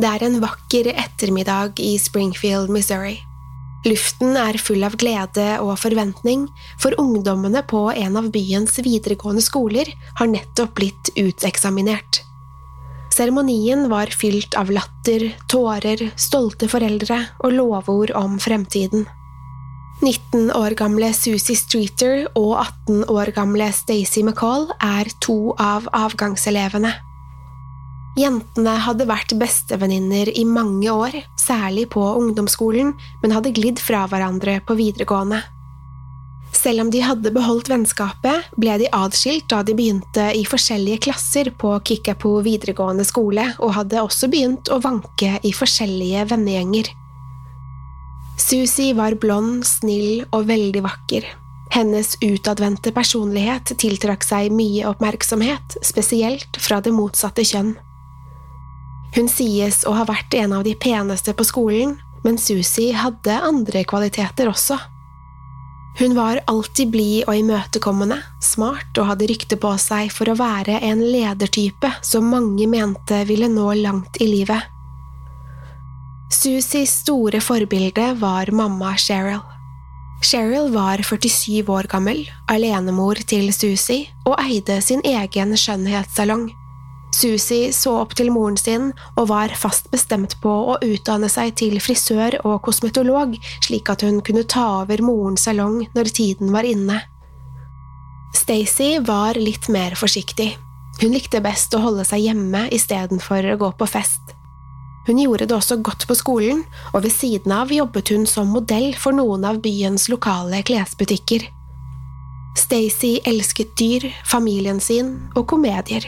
Det er en vakker ettermiddag i Springfield, Missouri. Luften er full av glede og forventning, for ungdommene på en av byens videregående skoler har nettopp blitt uteksaminert. Seremonien var fylt av latter, tårer, stolte foreldre og lovord om fremtiden. 19 år gamle Susie Streeter og 18 år gamle Stacey McCall er to av avgangselevene. Jentene hadde vært bestevenninner i mange år, særlig på ungdomsskolen, men hadde glidd fra hverandre på videregående. Selv om de hadde beholdt vennskapet, ble de adskilt da de begynte i forskjellige klasser på Kickapoo videregående skole, og hadde også begynt å vanke i forskjellige vennegjenger. Susie var blond, snill og veldig vakker. Hennes utadvendte personlighet tiltrakk seg mye oppmerksomhet, spesielt fra det motsatte kjønn. Hun sies å ha vært en av de peneste på skolen, men Susie hadde andre kvaliteter også. Hun var alltid blid og imøtekommende, smart og hadde rykte på seg for å være en ledertype som mange mente ville nå langt i livet. Susies store forbilde var mamma Cheryl. Cheryl var 47 år gammel, alenemor til Susie, og eide sin egen skjønnhetssalong. Susie så opp til moren sin og var fast bestemt på å utdanne seg til frisør og kosmetolog, slik at hun kunne ta over morens salong når tiden var inne. Stacey var litt mer forsiktig. Hun likte best å holde seg hjemme istedenfor å gå på fest. Hun gjorde det også godt på skolen, og ved siden av jobbet hun som modell for noen av byens lokale klesbutikker. Stacey elsket dyr, familien sin og komedier.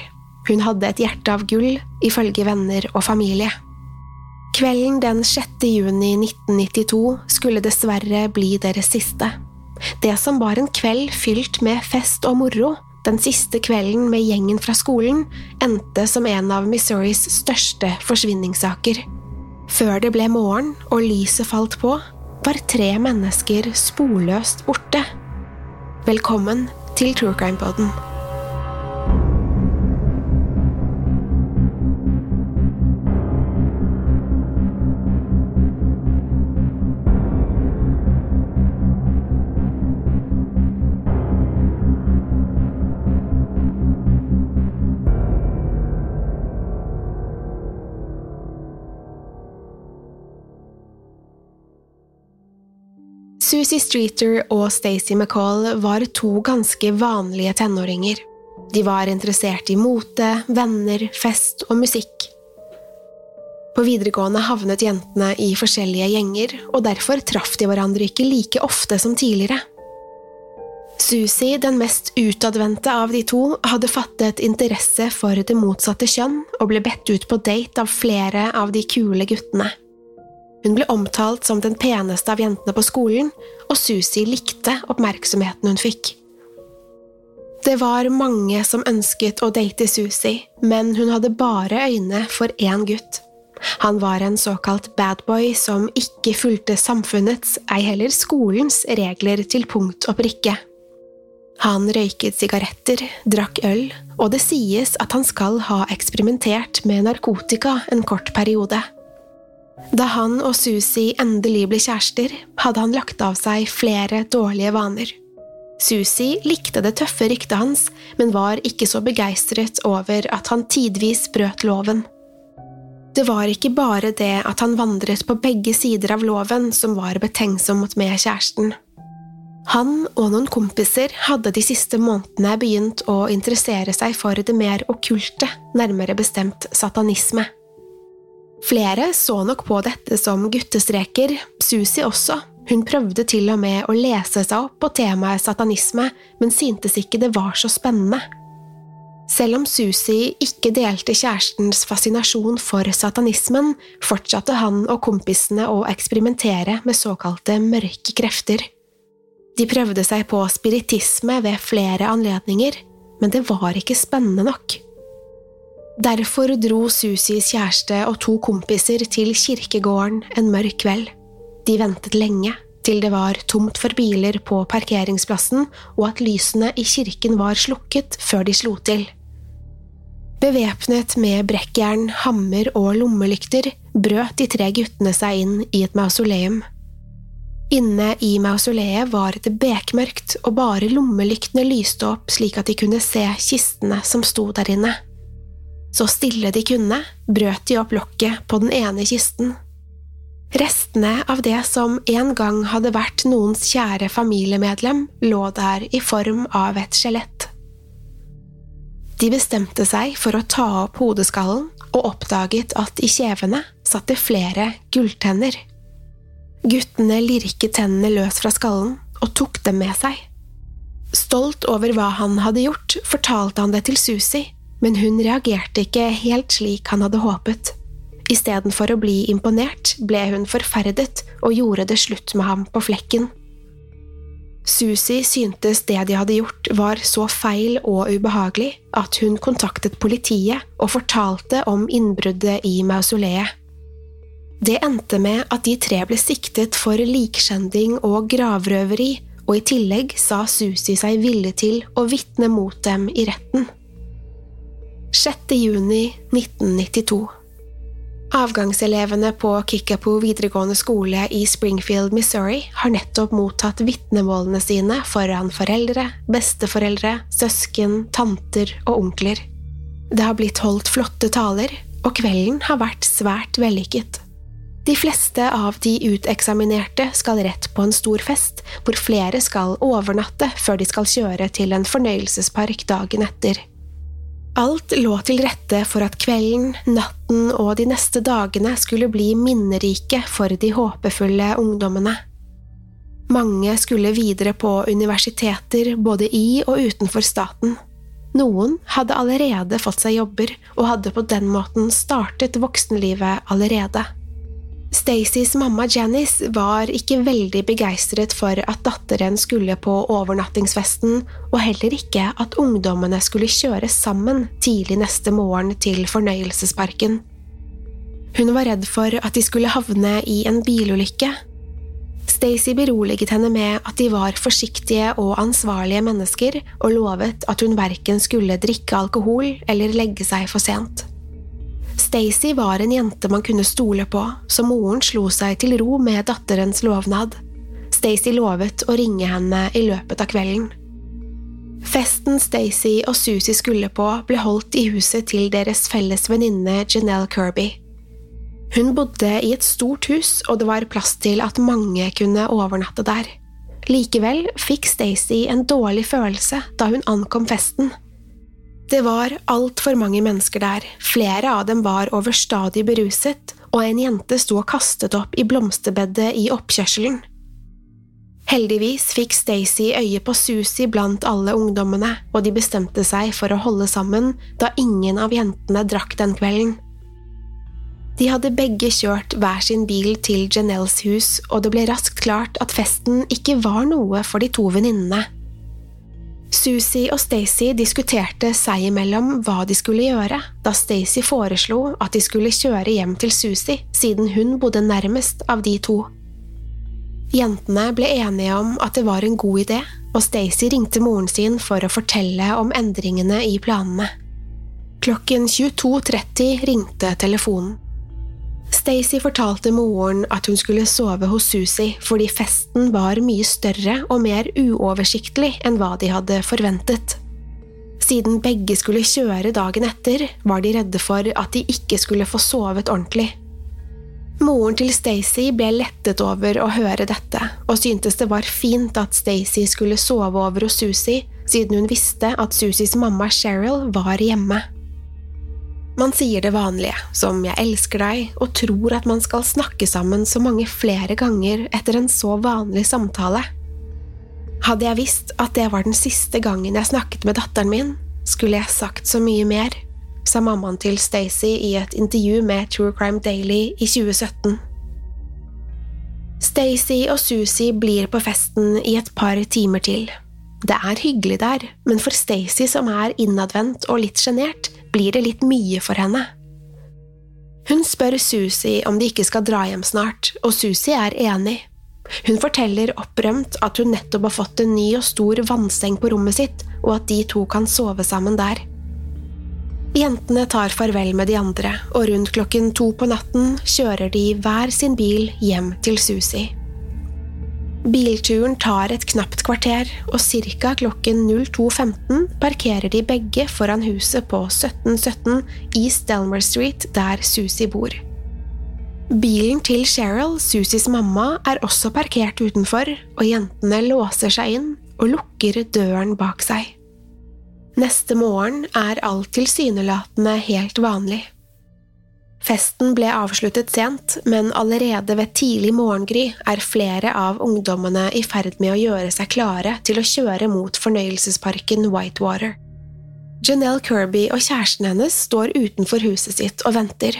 Hun hadde et hjerte av gull, ifølge venner og familie. Kvelden den 6. juni 1992 skulle dessverre bli deres siste. Det som var en kveld fylt med fest og moro, den siste kvelden med gjengen fra skolen, endte som en av Missouris største forsvinningssaker. Før det ble morgen og lyset falt på, var tre mennesker sporløst borte. Velkommen til True Crime Poden. Susie Streeter og Stacey McCall var to ganske vanlige tenåringer. De var interessert i mote, venner, fest og musikk. På videregående havnet jentene i forskjellige gjenger, og derfor traff de hverandre ikke like ofte som tidligere. Susie, den mest utadvendte av de to, hadde fattet interesse for det motsatte kjønn og ble bedt ut på date av flere av de kule guttene. Hun ble omtalt som den peneste av jentene på skolen, og Susie likte oppmerksomheten hun fikk. Det var mange som ønsket å date Susie, men hun hadde bare øyne for én gutt. Han var en såkalt badboy som ikke fulgte samfunnets, ei heller skolens, regler til punkt og prikke. Han røyket sigaretter, drakk øl, og det sies at han skal ha eksperimentert med narkotika en kort periode. Da han og Susie endelig ble kjærester, hadde han lagt av seg flere dårlige vaner. Susie likte det tøffe ryktet hans, men var ikke så begeistret over at han tidvis brøt loven. Det var ikke bare det at han vandret på begge sider av loven som var betenksomt med kjæresten. Han og noen kompiser hadde de siste månedene begynt å interessere seg for det mer okkulte, nærmere bestemt satanisme. Flere så nok på dette som guttestreker, Susi også, hun prøvde til og med å lese seg opp på temaet satanisme, men syntes ikke det var så spennende. Selv om Susi ikke delte kjærestens fascinasjon for satanismen, fortsatte han og kompisene å eksperimentere med såkalte mørke krefter. De prøvde seg på spiritisme ved flere anledninger, men det var ikke spennende nok. Derfor dro Susis kjæreste og to kompiser til kirkegården en mørk kveld. De ventet lenge, til det var tomt for biler på parkeringsplassen og at lysene i kirken var slukket før de slo til. Bevæpnet med brekkjern, hammer og lommelykter brøt de tre guttene seg inn i et mausoleum. Inne i mausoleet var det bekmørkt, og bare lommelyktene lyste opp slik at de kunne se kistene som sto der inne. Så stille de kunne, brøt de opp lokket på den ene kisten Restene av det som en gang hadde vært noens kjære familiemedlem, lå der i form av et skjelett. De bestemte seg for å ta opp hodeskallen og oppdaget at i kjevene satt det flere gulltenner. Guttene lirket tennene løs fra skallen og tok dem med seg. Stolt over hva han hadde gjort, fortalte han det til Susi, men hun reagerte ikke helt slik han hadde håpet. Istedenfor å bli imponert ble hun forferdet og gjorde det slutt med ham på flekken. Susi syntes det de hadde gjort var så feil og ubehagelig at hun kontaktet politiet og fortalte om innbruddet i mausoleet. Det endte med at de tre ble siktet for likskjending og gravrøveri, og i tillegg sa Susi seg villig til å vitne mot dem i retten. 6. juni 1992 Avgangselevene på Kickapoo videregående skole i Springfield, Missouri har nettopp mottatt vitnemålene sine foran foreldre, besteforeldre, søsken, tanter og onkler. Det har blitt holdt flotte taler, og kvelden har vært svært vellykket. De fleste av de uteksaminerte skal rett på en stor fest, hvor flere skal overnatte før de skal kjøre til en fornøyelsespark dagen etter. Alt lå til rette for at kvelden, natten og de neste dagene skulle bli minnerike for de håpefulle ungdommene. Mange skulle videre på universiteter både i og utenfor staten. Noen hadde allerede fått seg jobber og hadde på den måten startet voksenlivet allerede. Stacys mamma Janice var ikke veldig begeistret for at datteren skulle på overnattingsfesten, og heller ikke at ungdommene skulle kjøre sammen tidlig neste morgen til fornøyelsesparken. Hun var redd for at de skulle havne i en bilulykke. Stacey beroliget henne med at de var forsiktige og ansvarlige mennesker, og lovet at hun verken skulle drikke alkohol eller legge seg for sent. Stacey var en jente man kunne stole på, så moren slo seg til ro med datterens lovnad. Stacey lovet å ringe henne i løpet av kvelden. Festen Stacey og Susie skulle på, ble holdt i huset til deres felles venninne Janelle Kirby. Hun bodde i et stort hus, og det var plass til at mange kunne overnatte der. Likevel fikk Stacey en dårlig følelse da hun ankom festen. Det var altfor mange mennesker der, flere av dem var overstadig beruset, og en jente sto og kastet opp i blomsterbedet i oppkjørselen. Heldigvis fikk Stacey øye på Susie blant alle ungdommene, og de bestemte seg for å holde sammen da ingen av jentene drakk den kvelden. De hadde begge kjørt hver sin bil til Janelles hus, og det ble raskt klart at festen ikke var noe for de to venninnene. Susie og Stacey diskuterte seg imellom hva de skulle gjøre, da Stacey foreslo at de skulle kjøre hjem til Susie, siden hun bodde nærmest av de to. Jentene ble enige om at det var en god idé, og Stacey ringte moren sin for å fortelle om endringene i planene. Klokken 22.30 ringte telefonen. Stacy fortalte moren at hun skulle sove hos Susie fordi festen var mye større og mer uoversiktlig enn hva de hadde forventet. Siden begge skulle kjøre dagen etter, var de redde for at de ikke skulle få sovet ordentlig. Moren til Stacey ble lettet over å høre dette, og syntes det var fint at Stacey skulle sove over hos Susie, siden hun visste at Susies mamma Cheryl var hjemme. Man sier det vanlige, som jeg elsker deg, og tror at man skal snakke sammen så mange flere ganger etter en så vanlig samtale. Hadde jeg visst at det var den siste gangen jeg snakket med datteren min, skulle jeg sagt så mye mer, sa mammaen til Stacey i et intervju med True Crime Daily i 2017. Stacey og Susie blir på festen i et par timer til. Det er hyggelig der, men for Stacey som er innadvendt og litt sjenert, blir det litt mye for henne. Hun spør Susie om de ikke skal dra hjem snart, og Susie er enig. Hun forteller opprømt at hun nettopp har fått en ny og stor vannseng på rommet sitt, og at de to kan sove sammen der. Jentene tar farvel med de andre, og rundt klokken to på natten kjører de hver sin bil hjem til Susie. Bilturen tar et knapt kvarter, og ca. klokken 02.15 parkerer de begge foran huset på 1717 East Delmer Street, der Susie bor. Bilen til Cheryl, Susies mamma, er også parkert utenfor, og jentene låser seg inn og lukker døren bak seg. Neste morgen er alt tilsynelatende helt vanlig. Festen ble avsluttet sent, men allerede ved tidlig morgengry er flere av ungdommene i ferd med å gjøre seg klare til å kjøre mot fornøyelsesparken Whitewater. Janelle Kirby og kjæresten hennes står utenfor huset sitt og venter.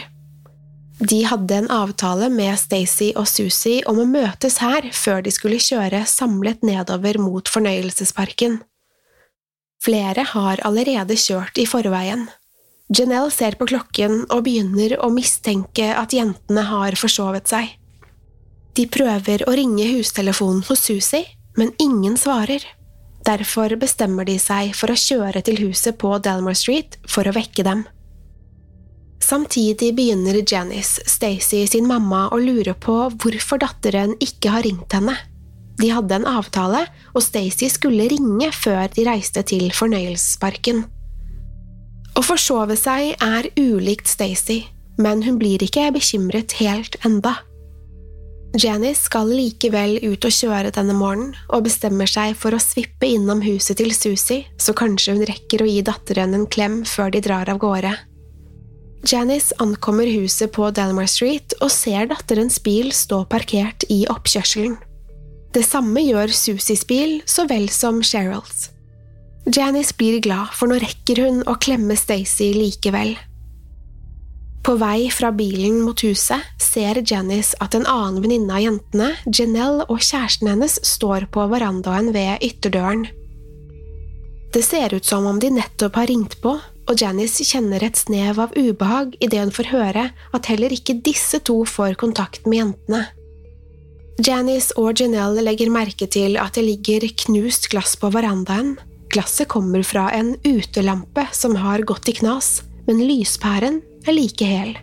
De hadde en avtale med Stacey og Susie om å møtes her før de skulle kjøre samlet nedover mot fornøyelsesparken. Flere har allerede kjørt i forveien. Janelle ser på klokken og begynner å mistenke at jentene har forsovet seg. De prøver å ringe hustelefonen hos Susie, men ingen svarer. Derfor bestemmer de seg for å kjøre til huset på Delmar Street for å vekke dem. Samtidig begynner Janice, Stacy sin mamma, å lure på hvorfor datteren ikke har ringt henne. De hadde en avtale, og Stacy skulle ringe før de reiste til fornøyelsesparken. Å forsove seg er ulikt Stacey, men hun blir ikke bekymret helt enda. Janice skal likevel ut og kjøre denne morgenen, og bestemmer seg for å svippe innom huset til Susie, så kanskje hun rekker å gi datteren en klem før de drar av gårde. Janice ankommer huset på Delmar Street og ser datterens bil stå parkert i oppkjørselen. Det samme gjør Susies bil så vel som Cheryls. Janice blir glad, for nå rekker hun å klemme Stacy likevel. På vei fra bilen mot huset ser Janice at en annen venninne av jentene, Janelle og kjæresten hennes, står på verandaen ved ytterdøren. Det ser ut som om de nettopp har ringt på, og Janice kjenner et snev av ubehag idet hun får høre at heller ikke disse to får kontakt med jentene. Janice og Janelle legger merke til at det ligger knust glass på verandaen, Glasset kommer fra en utelampe som har gått i knas, men lyspæren er like hel.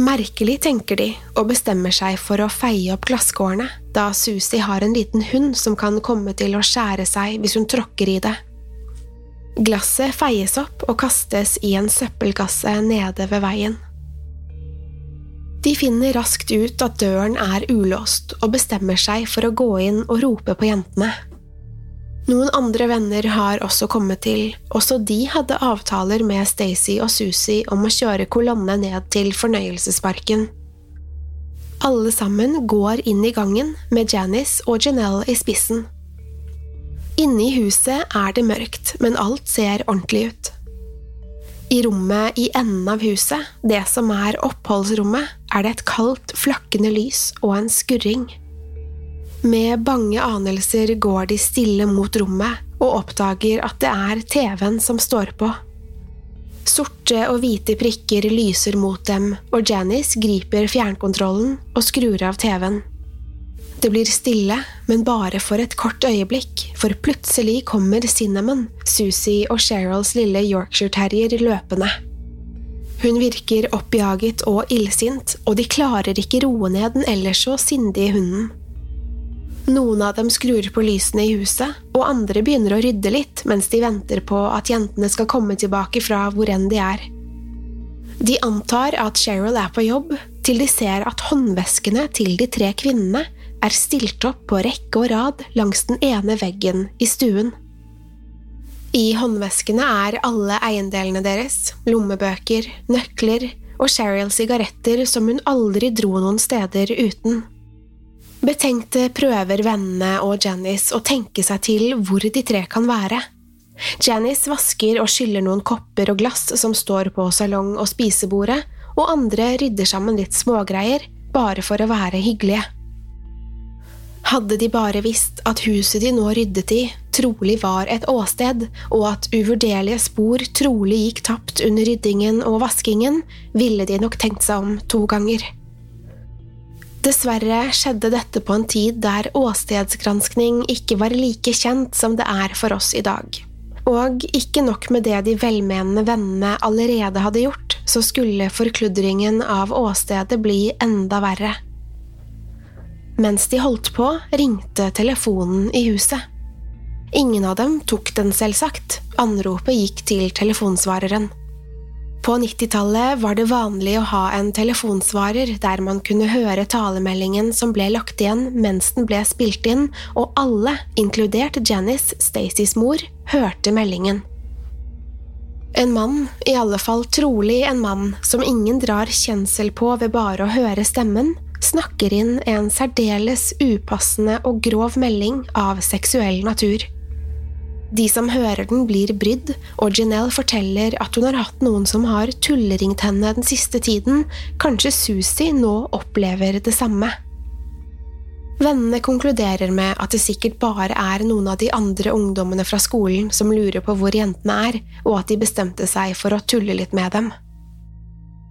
Merkelig, tenker de, og bestemmer seg for å feie opp glasskårene, da Susi har en liten hund som kan komme til å skjære seg hvis hun tråkker i det. Glasset feies opp og kastes i en søppelkasse nede ved veien. De finner raskt ut at døren er ulåst, og bestemmer seg for å gå inn og rope på jentene. Noen andre venner har også kommet til, også de hadde avtaler med Stacey og Susie om å kjøre kolonne ned til fornøyelsesparken. Alle sammen går inn i gangen med Janice og Janelle i spissen. Inne i huset er det mørkt, men alt ser ordentlig ut. I rommet i enden av huset, det som er oppholdsrommet, er det et kaldt, flakkende lys og en skurring. Med bange anelser går de stille mot rommet og oppdager at det er TV-en som står på. Sorte og hvite prikker lyser mot dem, og Janice griper fjernkontrollen og skrur av TV-en. Det blir stille, men bare for et kort øyeblikk, for plutselig kommer Cinnamon, Susie og Cheryls lille Yorkshire terrier løpende. Hun virker oppjaget og illsint, og de klarer ikke roe ned den ellers så sindige hunden. Noen av dem skrur på lysene i huset, og andre begynner å rydde litt mens de venter på at jentene skal komme tilbake fra hvor enn de er. De antar at Cheryl er på jobb, til de ser at håndveskene til de tre kvinnene er stilt opp på rekke og rad langs den ene veggen i stuen. I håndveskene er alle eiendelene deres, lommebøker, nøkler og Cheryl sigaretter som hun aldri dro noen steder uten. Betenkte prøver vennene og Janice å tenke seg til hvor de tre kan være. Janice vasker og skyller noen kopper og glass som står på salong- og spisebordet, og andre rydder sammen litt smågreier, bare for å være hyggelige. Hadde de bare visst at huset de nå ryddet i, trolig var et åsted, og at uvurderlige spor trolig gikk tapt under ryddingen og vaskingen, ville de nok tenkt seg om to ganger. Dessverre skjedde dette på en tid der åstedsgranskning ikke var like kjent som det er for oss i dag. Og ikke nok med det de velmenende vennene allerede hadde gjort, så skulle forkludringen av åstedet bli enda verre. Mens de holdt på, ringte telefonen i huset. Ingen av dem tok den, selvsagt. Anropet gikk til telefonsvareren. På 90-tallet var det vanlig å ha en telefonsvarer der man kunne høre talemeldingen som ble lagt igjen mens den ble spilt inn, og alle, inkludert Janice, Stacys mor, hørte meldingen. En mann, i alle fall trolig en mann som ingen drar kjensel på ved bare å høre stemmen, snakker inn en særdeles upassende og grov melding av seksuell natur. De som hører den, blir brydd, og Janelle forteller at hun har hatt noen som har tulleringt henne den siste tiden, kanskje Susie nå opplever det samme. Vennene konkluderer med at det sikkert bare er noen av de andre ungdommene fra skolen som lurer på hvor jentene er, og at de bestemte seg for å tulle litt med dem.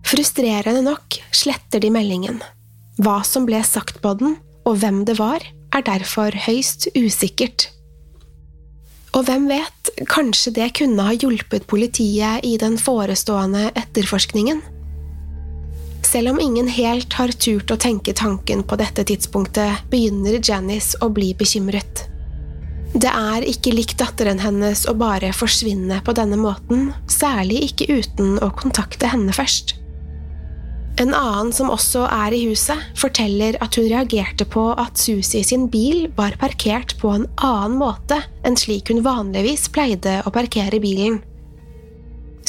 Frustrerende nok sletter de meldingen. Hva som ble sagt på den, og hvem det var, er derfor høyst usikkert. Og hvem vet, kanskje det kunne ha hjulpet politiet i den forestående etterforskningen? Selv om ingen helt har turt å tenke tanken på dette tidspunktet, begynner Janice å bli bekymret. Det er ikke likt datteren hennes å bare forsvinne på denne måten, særlig ikke uten å kontakte henne først. En annen som også er i huset, forteller at hun reagerte på at Susie sin bil var parkert på en annen måte enn slik hun vanligvis pleide å parkere bilen.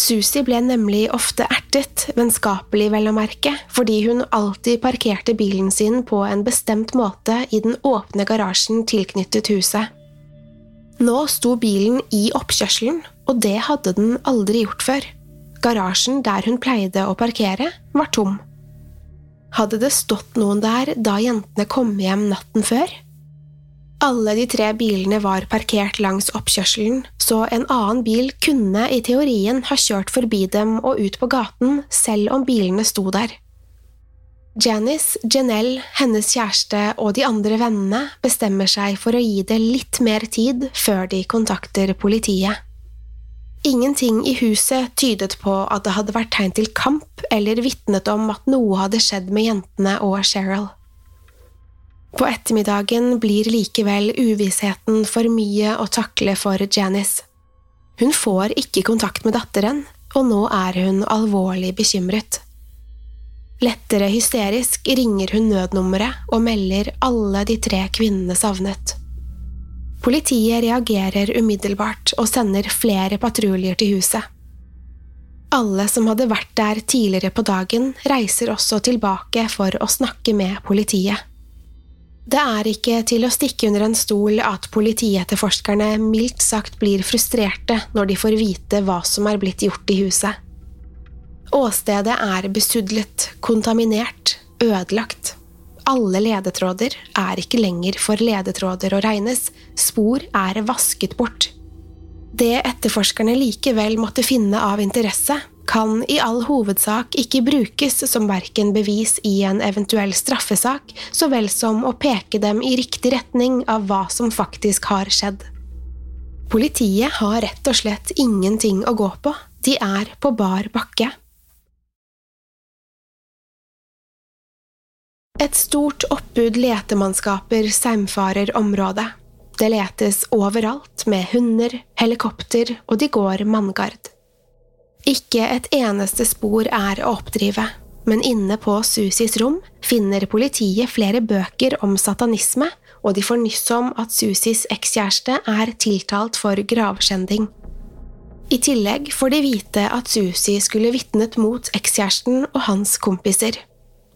Susie ble nemlig ofte ertet, vennskapelig vel å merke, fordi hun alltid parkerte bilen sin på en bestemt måte i den åpne garasjen tilknyttet huset. Nå sto bilen i oppkjørselen, og det hadde den aldri gjort før. Garasjen der hun pleide å parkere, var tom. Hadde det stått noen der da jentene kom hjem natten før? Alle de tre bilene var parkert langs oppkjørselen, så en annen bil kunne i teorien ha kjørt forbi dem og ut på gaten selv om bilene sto der. Janice, Janelle, hennes kjæreste og de andre vennene bestemmer seg for å gi det litt mer tid før de kontakter politiet. Ingenting i huset tydet på at det hadde vært tegn til kamp eller vitnet om at noe hadde skjedd med jentene og Cheryl. På ettermiddagen blir likevel uvissheten for mye å takle for Janice. Hun får ikke kontakt med datteren, og nå er hun alvorlig bekymret. Lettere hysterisk ringer hun nødnummeret og melder alle de tre kvinnene savnet. Politiet reagerer umiddelbart og sender flere patruljer til huset. Alle som hadde vært der tidligere på dagen, reiser også tilbake for å snakke med politiet. Det er ikke til å stikke under en stol at politietterforskerne mildt sagt blir frustrerte når de får vite hva som er blitt gjort i huset. Åstedet er besudlet, kontaminert, ødelagt. Alle ledetråder er ikke lenger for ledetråder å regnes, spor er vasket bort. Det etterforskerne likevel måtte finne av interesse, kan i all hovedsak ikke brukes som verken bevis i en eventuell straffesak, så vel som å peke dem i riktig retning av hva som faktisk har skjedd. Politiet har rett og slett ingenting å gå på, de er på bar bakke. Et stort oppbud letemannskaper saumfarer området. Det letes overalt med hunder, helikopter, og de går manngard. Ikke et eneste spor er å oppdrive, men inne på Susis rom finner politiet flere bøker om satanisme, og de får nyss om at Susis ekskjæreste er tiltalt for gravskjending. I tillegg får de vite at Susi skulle vitnet mot ekskjæresten og hans kompiser.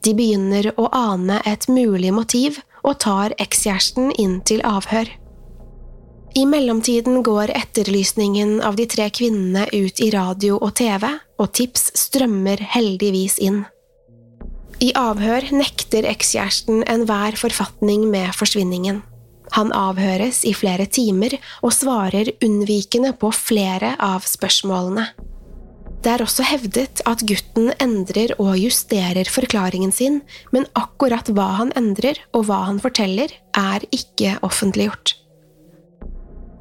De begynner å ane et mulig motiv og tar ekskjæresten inn til avhør. I mellomtiden går etterlysningen av de tre kvinnene ut i radio og TV, og tips strømmer heldigvis inn. I avhør nekter ekskjæresten enhver forfatning med forsvinningen. Han avhøres i flere timer og svarer unnvikende på flere av spørsmålene. Det er også hevdet at gutten endrer og justerer forklaringen sin, men akkurat hva han endrer og hva han forteller, er ikke offentliggjort.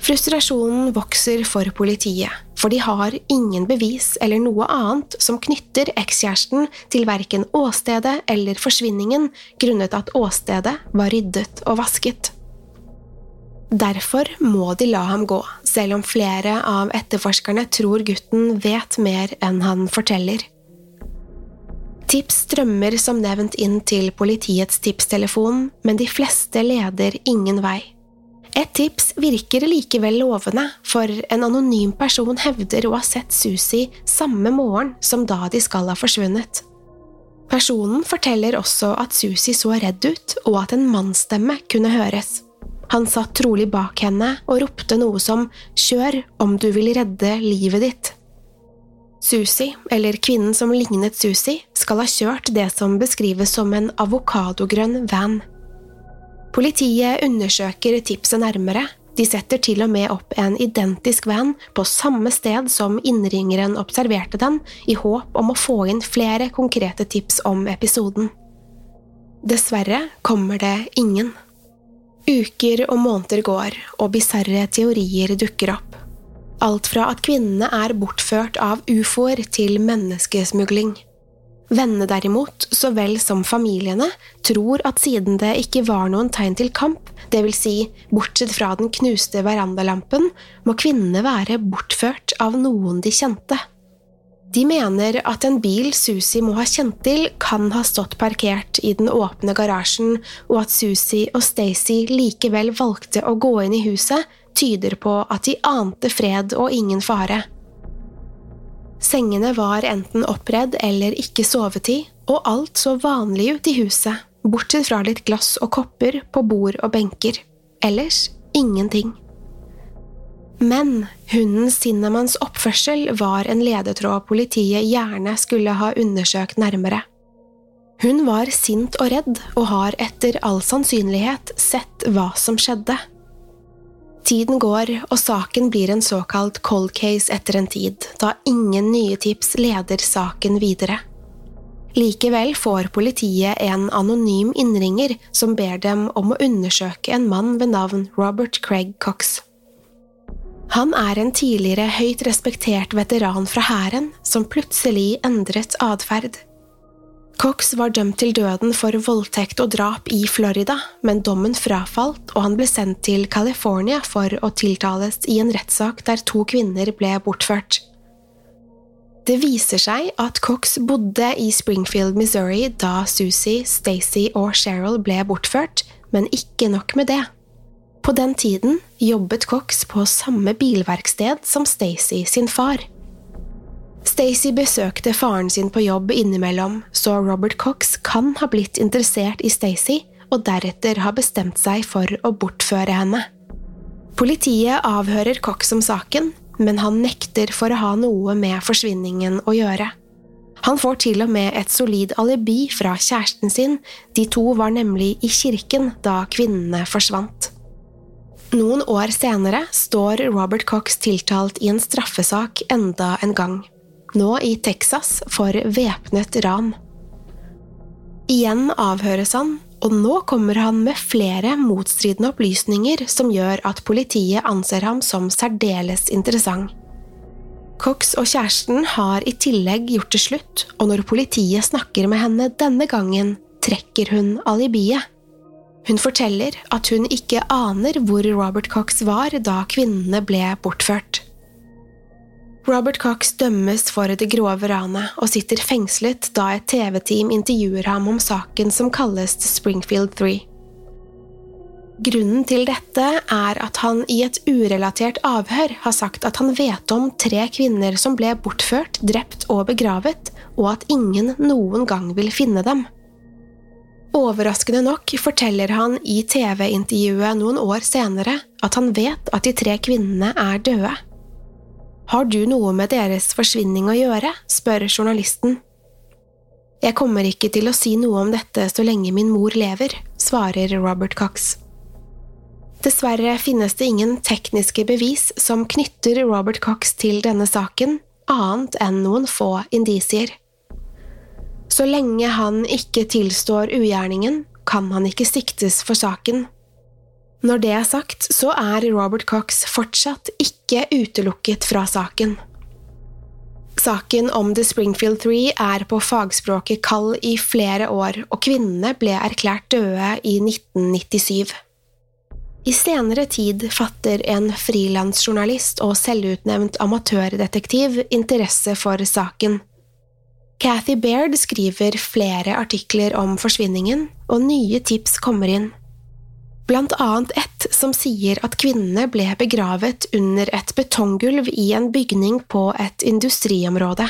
Frustrasjonen vokser for politiet, for de har ingen bevis eller noe annet som knytter ekskjæresten til verken åstedet eller forsvinningen grunnet at åstedet var ryddet og vasket. Derfor må de la ham gå, selv om flere av etterforskerne tror gutten vet mer enn han forteller. Tips strømmer som nevnt inn til politiets tipstelefon, men de fleste leder ingen vei. Et tips virker likevel lovende, for en anonym person hevder å ha sett Susi samme morgen som da de skal ha forsvunnet. Personen forteller også at Susi så redd ut, og at en mannsstemme kunne høres. Han satt trolig bak henne og ropte noe som Kjør om du vil redde livet ditt. Susi, eller kvinnen som lignet Susi, skal ha kjørt det som beskrives som en avokadogrønn van. Politiet undersøker tipset nærmere, de setter til og med opp en identisk van på samme sted som innringeren observerte den, i håp om å få inn flere konkrete tips om episoden. Dessverre kommer det ingen. Uker og måneder går, og bisarre teorier dukker opp. Alt fra at kvinnene er bortført av ufoer til menneskesmugling. Vennene derimot, så vel som familiene, tror at siden det ikke var noen tegn til kamp, vil si bortsett fra den knuste verandalampen, må kvinnene være bortført av noen de kjente. De mener at en bil Susi må ha kjent til, kan ha stått parkert i den åpne garasjen, og at Susi og Stacy likevel valgte å gå inn i huset, tyder på at de ante fred og ingen fare. Sengene var enten oppredd eller ikke sovetid, og alt så vanlig ut i huset, bortsett fra litt glass og kopper på bord og benker. Ellers ingenting. Men hunden Cinnamons oppførsel var en ledetråd politiet gjerne skulle ha undersøkt nærmere. Hun var sint og redd, og har etter all sannsynlighet sett hva som skjedde. Tiden går, og saken blir en såkalt cold case etter en tid, da ingen nye tips leder saken videre. Likevel får politiet en anonym innringer som ber dem om å undersøke en mann ved navn Robert Craig Cox. Han er en tidligere høyt respektert veteran fra hæren som plutselig endret atferd. Cox var dømt til døden for voldtekt og drap i Florida, men dommen frafalt, og han ble sendt til California for å tiltales i en rettssak der to kvinner ble bortført. Det viser seg at Cox bodde i Springfield, Missouri da Susie, Stacy og Cheryl ble bortført, men ikke nok med det. På den tiden jobbet Cox på samme bilverksted som Stacey sin far. Stacey besøkte faren sin på jobb innimellom, så Robert Cox kan ha blitt interessert i Stacey og deretter ha bestemt seg for å bortføre henne. Politiet avhører Cox om saken, men han nekter for å ha noe med forsvinningen å gjøre. Han får til og med et solid alibi fra kjæresten sin, de to var nemlig i kirken da kvinnene forsvant. Noen år senere står Robert Cox tiltalt i en straffesak enda en gang, nå i Texas for væpnet ran. Igjen avhøres han, og nå kommer han med flere motstridende opplysninger som gjør at politiet anser ham som særdeles interessant. Cox og kjæresten har i tillegg gjort det slutt, og når politiet snakker med henne denne gangen, trekker hun alibiet. Hun forteller at hun ikke aner hvor Robert Cox var da kvinnene ble bortført. Robert Cox dømmes for det grove ranet og sitter fengslet da et TV-team intervjuer ham om saken som kalles Springfield 3. Grunnen til dette er at han i et urelatert avhør har sagt at han vet om tre kvinner som ble bortført, drept og begravet, og at ingen noen gang vil finne dem. Overraskende nok forteller han i TV-intervjuet noen år senere at han vet at de tre kvinnene er døde. Har du noe med deres forsvinning å gjøre? spør journalisten. Jeg kommer ikke til å si noe om dette så lenge min mor lever, svarer Robert Cox. Dessverre finnes det ingen tekniske bevis som knytter Robert Cox til denne saken, annet enn noen få indisier. Så lenge han ikke tilstår ugjerningen, kan han ikke siktes for saken. Når det er sagt, så er Robert Cox fortsatt ikke utelukket fra saken. Saken om The Springfield Three er på fagspråket kald i flere år, og kvinnene ble erklært døde i 1997. I senere tid fatter en frilansjournalist og selvutnevnt amatørdetektiv interesse for saken. Cathy Baird skriver flere artikler om forsvinningen, og nye tips kommer inn. Blant annet ett som sier at kvinnene ble begravet under et betonggulv i en bygning på et industriområde.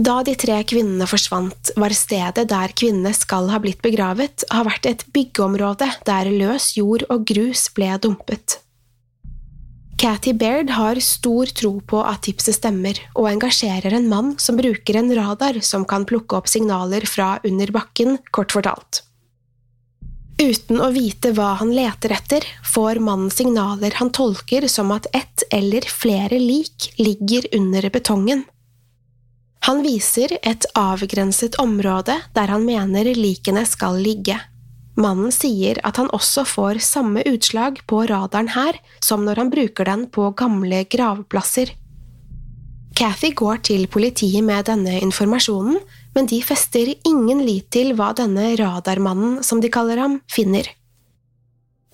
Da de tre kvinnene forsvant, var stedet der kvinnene skal ha blitt begravet, har vært et byggeområde der løs jord og grus ble dumpet. Cathy Baird har stor tro på at tipset stemmer, og engasjerer en mann som bruker en radar som kan plukke opp signaler fra under bakken, kort fortalt. Uten å vite hva han leter etter, får mannen signaler han tolker som at ett eller flere lik ligger under betongen. Han viser et avgrenset område der han mener likene skal ligge. Mannen sier at han også får samme utslag på radaren her som når han bruker den på gamle gravplasser. Cathy går til politiet med denne informasjonen, men de fester ingen lit til hva denne radarmannen, som de kaller ham, finner.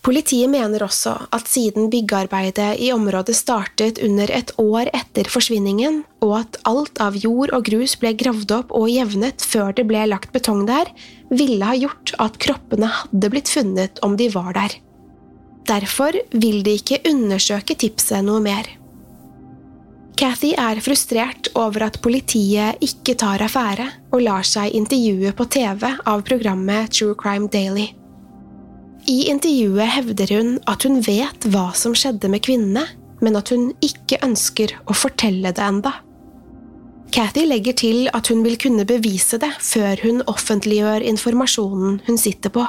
Politiet mener også at siden byggearbeidet i området startet under et år etter forsvinningen, og at alt av jord og grus ble gravd opp og jevnet før det ble lagt betong der, ville ha gjort at kroppene hadde blitt funnet om de var der. Derfor vil de ikke undersøke tipset noe mer. Cathy er frustrert over at politiet ikke tar affære og lar seg intervjue på TV av programmet True Crime Daily. I intervjuet hevder hun at hun vet hva som skjedde med kvinnene, men at hun ikke ønsker å fortelle det enda. Cathy legger til at hun vil kunne bevise det før hun offentliggjør informasjonen hun sitter på.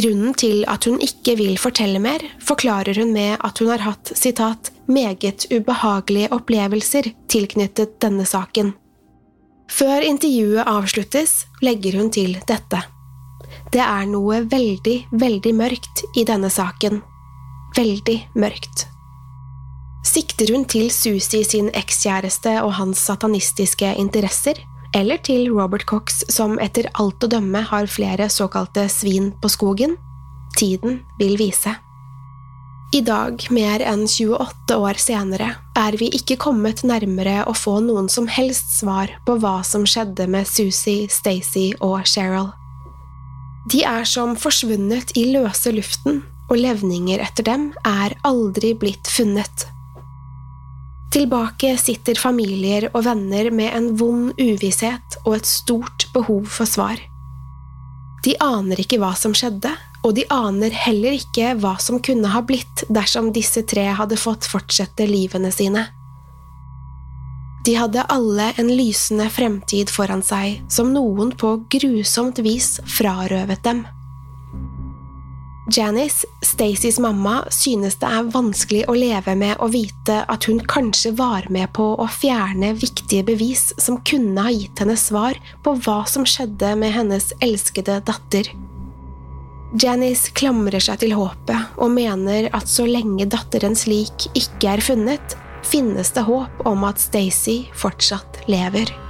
Grunnen til at hun ikke vil fortelle mer, forklarer hun med at hun har hatt citat, meget ubehagelige opplevelser tilknyttet denne saken. Før intervjuet avsluttes, legger hun til dette. Det er noe veldig, veldig mørkt i denne saken. Veldig mørkt. Sikter hun til Susi sin ekskjæreste og hans satanistiske interesser, eller til Robert Cox som etter alt å dømme har flere såkalte svin på skogen? Tiden vil vise. I dag, mer enn 28 år senere, er vi ikke kommet nærmere å få noen som helst svar på hva som skjedde med Susie, Stacey og Cheryl. De er som forsvunnet i løse luften, og levninger etter dem er aldri blitt funnet. Tilbake sitter familier og venner med en vond uvisshet og et stort behov for svar. De aner ikke hva som skjedde, og de aner heller ikke hva som kunne ha blitt dersom disse tre hadde fått fortsette livene sine. De hadde alle en lysende fremtid foran seg, som noen på grusomt vis frarøvet dem. Janice, Stacys mamma, synes det er vanskelig å leve med å vite at hun kanskje var med på å fjerne viktige bevis som kunne ha gitt henne svar på hva som skjedde med hennes elskede datter. Janice klamrer seg til håpet og mener at så lenge datterens lik ikke er funnet, finnes det håp om at Stacey fortsatt lever.